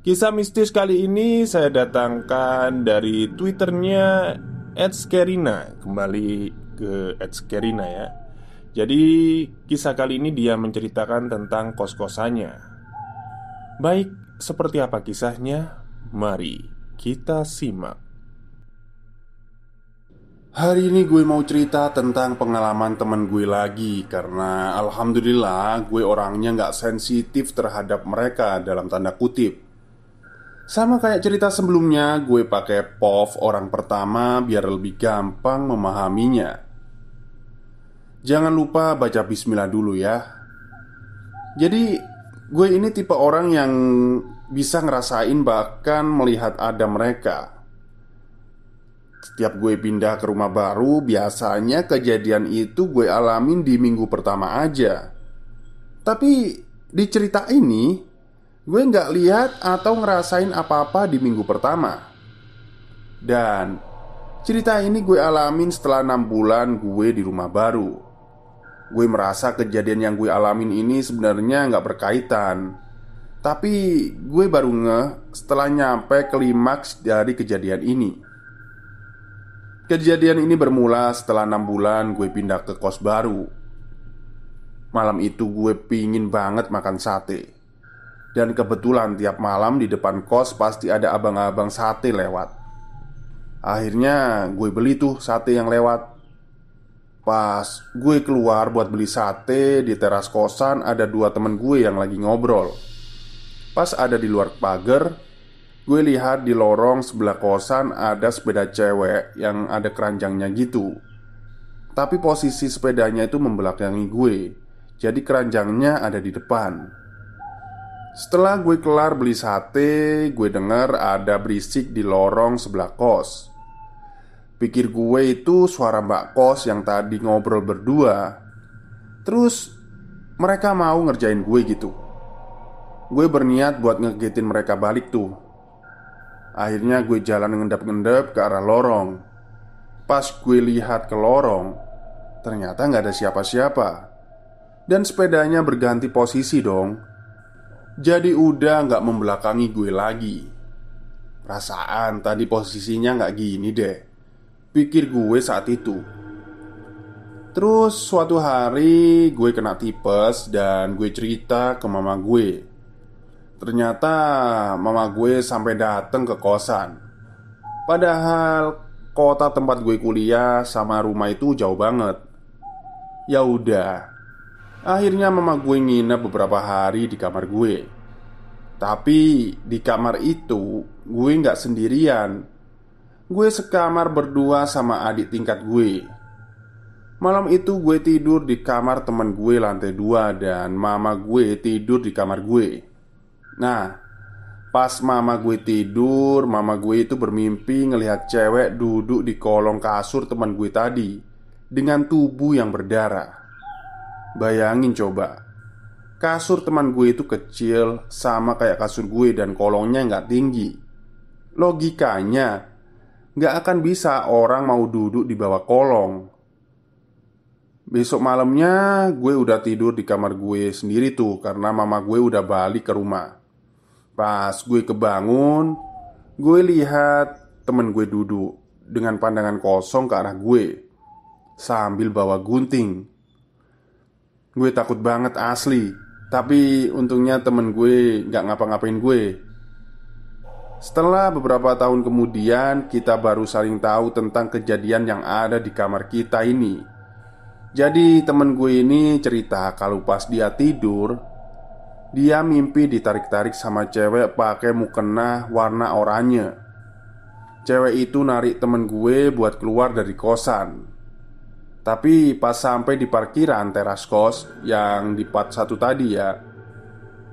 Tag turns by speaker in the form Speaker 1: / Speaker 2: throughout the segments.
Speaker 1: Kisah mistis kali ini saya datangkan dari twitternya Edskerina Kembali ke Edskerina ya. Jadi kisah kali ini dia menceritakan tentang kos-kosannya. Baik, seperti apa kisahnya? Mari kita simak. Hari ini gue mau cerita tentang pengalaman temen gue lagi Karena Alhamdulillah gue orangnya gak sensitif terhadap mereka dalam tanda kutip sama kayak cerita sebelumnya, gue pakai POV orang pertama biar lebih gampang memahaminya. Jangan lupa baca bismillah dulu ya. Jadi, gue ini tipe orang yang bisa ngerasain bahkan melihat ada mereka. Setiap gue pindah ke rumah baru, biasanya kejadian itu gue alamin di minggu pertama aja. Tapi di cerita ini, Gue nggak lihat atau ngerasain apa-apa di minggu pertama. Dan cerita ini gue alamin setelah 6 bulan gue di rumah baru. Gue merasa kejadian yang gue alamin ini sebenarnya nggak berkaitan. Tapi gue baru ngeh setelah nyampe klimaks dari kejadian ini. Kejadian ini bermula setelah 6 bulan gue pindah ke kos baru. Malam itu gue pingin banget makan sate dan kebetulan tiap malam di depan kos pasti ada abang-abang sate lewat. Akhirnya gue beli tuh sate yang lewat. Pas gue keluar buat beli sate di teras kosan ada dua temen gue yang lagi ngobrol. Pas ada di luar pagar Gue lihat di lorong sebelah kosan ada sepeda cewek yang ada keranjangnya gitu. Tapi posisi sepedanya itu membelakangi gue Jadi keranjangnya ada di depan setelah gue kelar beli sate, gue dengar ada berisik di lorong sebelah kos. Pikir gue itu suara mbak kos yang tadi ngobrol berdua. Terus mereka mau ngerjain gue gitu. Gue berniat buat ngegetin mereka balik tuh. Akhirnya gue jalan ngendap-ngendap ke arah lorong. Pas gue lihat ke lorong, ternyata nggak ada siapa-siapa. Dan sepedanya berganti posisi dong jadi udah nggak membelakangi gue lagi. Perasaan tadi posisinya nggak gini deh. Pikir gue saat itu. Terus suatu hari gue kena tipes dan gue cerita ke mama gue. Ternyata mama gue sampai dateng ke kosan. Padahal kota tempat gue kuliah sama rumah itu jauh banget. Ya udah, Akhirnya mama gue nginep beberapa hari di kamar gue. Tapi di kamar itu gue nggak sendirian. Gue sekamar berdua sama adik tingkat gue. Malam itu gue tidur di kamar teman gue lantai dua Dan mama gue tidur di kamar gue. Nah Pas mama gue tidur Mama gue itu bermimpi ngelihat cewek duduk di kolong kasur teman gue tadi Dengan tubuh yang berdarah Bayangin coba. Kasur teman gue itu kecil Sama kayak kasur gue dan kolongnya nggak tinggi. Logikanya Nggak akan bisa orang mau duduk di bawah kolong. Besok malamnya gue udah tidur di kamar gue sendiri tuh Karena mama gue udah balik ke rumah. Pas gue kebangun Gue lihat temen gue duduk Dengan pandangan kosong ke arah gue Sambil bawa gunting Gue takut banget asli Tapi untungnya temen gue gak ngapa-ngapain gue setelah beberapa tahun kemudian, kita baru saling tahu tentang kejadian yang ada di kamar kita ini. Jadi, temen gue ini cerita kalau pas dia tidur, dia mimpi ditarik-tarik sama cewek pakai mukena warna oranye. Cewek itu narik temen gue buat keluar dari kosan. Tapi pas sampai di parkiran teras kos yang di part satu tadi ya,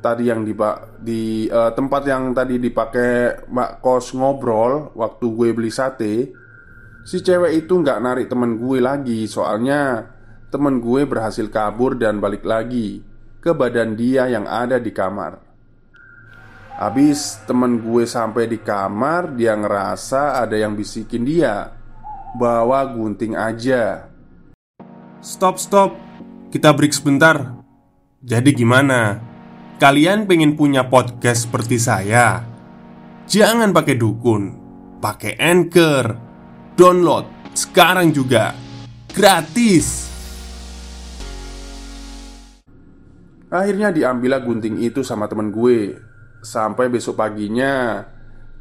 Speaker 1: tadi yang di di uh, tempat yang tadi dipakai Mbak Kos ngobrol waktu gue beli sate, si cewek itu nggak narik temen gue lagi soalnya temen gue berhasil kabur dan balik lagi ke badan dia yang ada di kamar. Habis temen gue sampai di kamar, dia ngerasa ada yang bisikin dia, bawa gunting aja.
Speaker 2: Stop, stop, kita break sebentar. Jadi, gimana? Kalian pengen punya podcast seperti saya? Jangan pakai dukun, pakai anchor, download sekarang juga gratis.
Speaker 1: Akhirnya diambillah gunting itu sama temen gue Sampai besok paginya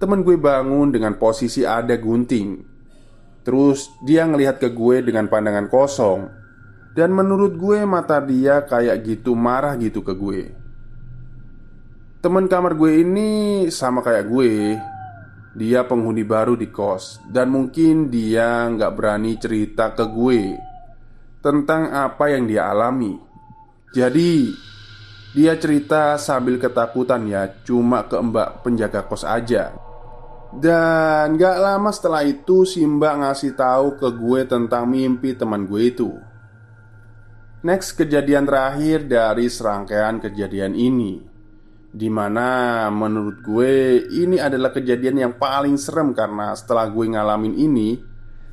Speaker 1: Temen gue bangun dengan posisi ada gunting Terus dia ngelihat ke gue dengan pandangan kosong Dan menurut gue mata dia kayak gitu marah gitu ke gue. Temen kamar gue ini sama kayak gue. Dia penghuni baru di kos. Dan mungkin dia nggak berani cerita ke gue Tentang apa yang dia alami. Jadi Dia cerita sambil ketakutan ya Cuma ke mbak penjaga kos aja. Dan gak lama setelah itu si mbak ngasih tahu ke gue tentang mimpi teman gue itu Next kejadian terakhir dari serangkaian kejadian ini Di mana menurut gue ini adalah kejadian yang paling serem karena setelah gue ngalamin ini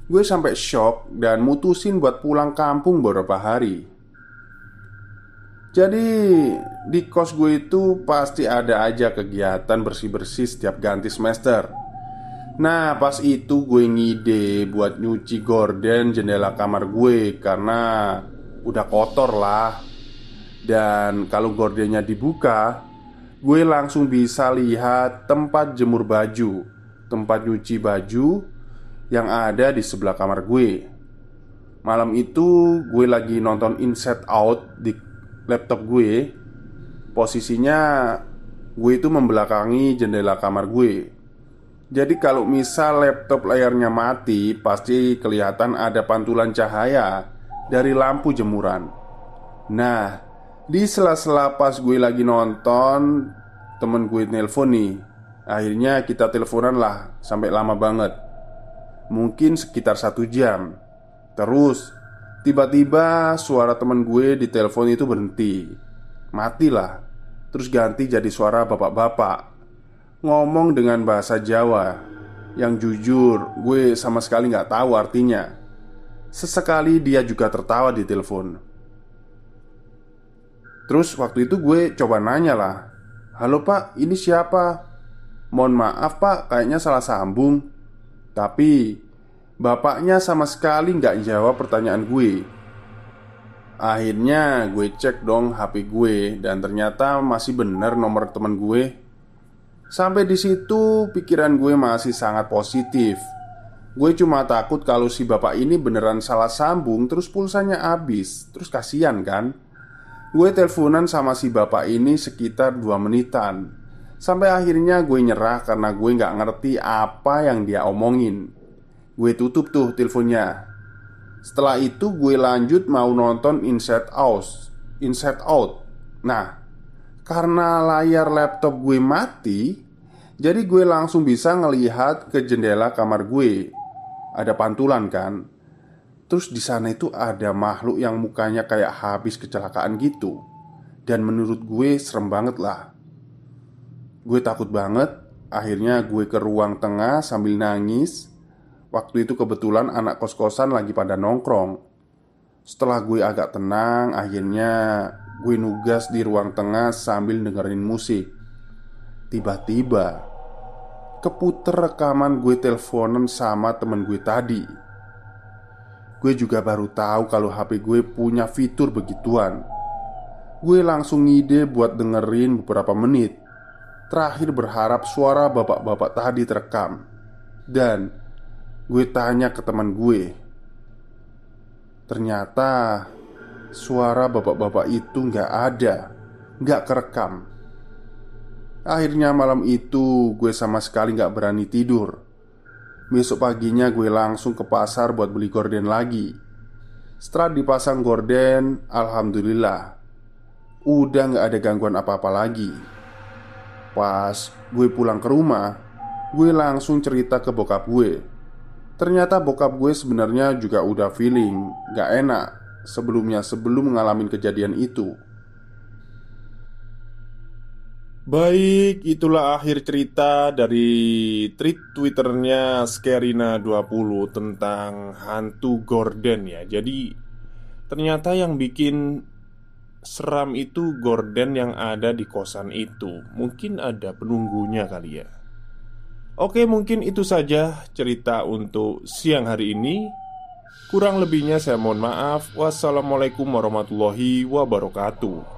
Speaker 1: Gue sampai shock dan mutusin buat pulang kampung beberapa hari. Jadi di kos gue itu pasti ada aja kegiatan bersih-bersih setiap ganti semester. Nah pas itu gue ngide buat nyuci gorden jendela kamar gue Karena udah kotor lah Dan kalau gordennya dibuka gue langsung bisa lihat tempat jemur baju, tempat nyuci baju yang ada di sebelah kamar gue. Malam itu gue lagi nonton Inside Out di laptop gue. Posisinya gue itu membelakangi jendela kamar gue. Jadi kalau misal laptop layarnya mati, pasti kelihatan ada pantulan cahaya dari lampu jemuran. Nah, di sela-sela pas gue lagi nonton Temen gue nelpon nih. Akhirnya kita teleponan lah Sampai lama banget. Mungkin sekitar satu jam. Terus Tiba-tiba suara temen gue di telepon itu berhenti. Matilah. Terus ganti jadi suara bapak-bapak. Ngomong dengan bahasa Jawa Yang jujur gue sama sekali nggak tahu artinya Sesekali dia juga tertawa di telepon. Terus waktu itu gue coba nanya lah Halo pak, ini siapa? Mohon maaf pak, kayaknya salah sambung. Tapi Bapaknya sama sekali nggak jawab pertanyaan gue. Akhirnya gue cek dong HP gue Dan ternyata masih bener nomor temen gue. Sampai di situ pikiran gue masih sangat positif Gue cuma takut kalau si bapak ini beneran salah sambung Terus pulsanya habis. Terus kasihan kan? Gue teleponan sama si bapak ini sekitar 2 menitan. Sampai akhirnya gue nyerah karena gue nggak ngerti apa yang dia omongin. Gue tutup tuh teleponnya. Setelah itu gue lanjut mau nonton Inside Out. Inside Out. Nah, karena layar laptop gue mati Jadi gue langsung bisa ngelihat ke jendela kamar gue Ada pantulan kan? Terus di sana itu ada makhluk yang mukanya kayak habis kecelakaan gitu. Dan menurut gue serem banget lah. Gue takut banget. Akhirnya gue ke ruang tengah sambil nangis. Waktu itu kebetulan anak kos-kosan lagi pada nongkrong. Setelah gue agak tenang Akhirnya gue nugas di ruang tengah sambil dengerin musik. Tiba-tiba Keputer rekaman gue teleponan sama temen gue tadi. Gue juga baru tahu kalau HP gue punya fitur begituan. Gue langsung ngide buat dengerin beberapa menit. Terakhir berharap suara bapak-bapak tadi terekam. Dan gue tanya ke teman gue Ternyata suara bapak-bapak itu nggak ada Nggak kerekam Akhirnya malam itu gue sama sekali nggak berani tidur. Besok paginya gue langsung ke pasar buat beli gorden lagi. Setelah dipasang gorden, Alhamdulillah Udah gak ada gangguan apa-apa lagi. Pas gue pulang ke rumah Gue langsung cerita ke bokap gue. Ternyata bokap gue sebenarnya juga udah feeling Gak enak Sebelumnya sebelum mengalami kejadian itu Baik, itulah akhir cerita dari tweet twitternya Skerina20 tentang hantu Gordon ya. Jadi ternyata yang bikin seram itu Gordon yang ada di kosan itu. Mungkin ada penunggunya kali ya. Oke mungkin itu saja cerita untuk siang hari ini. Kurang lebihnya saya mohon maaf. Wassalamualaikum warahmatullahi wabarakatuh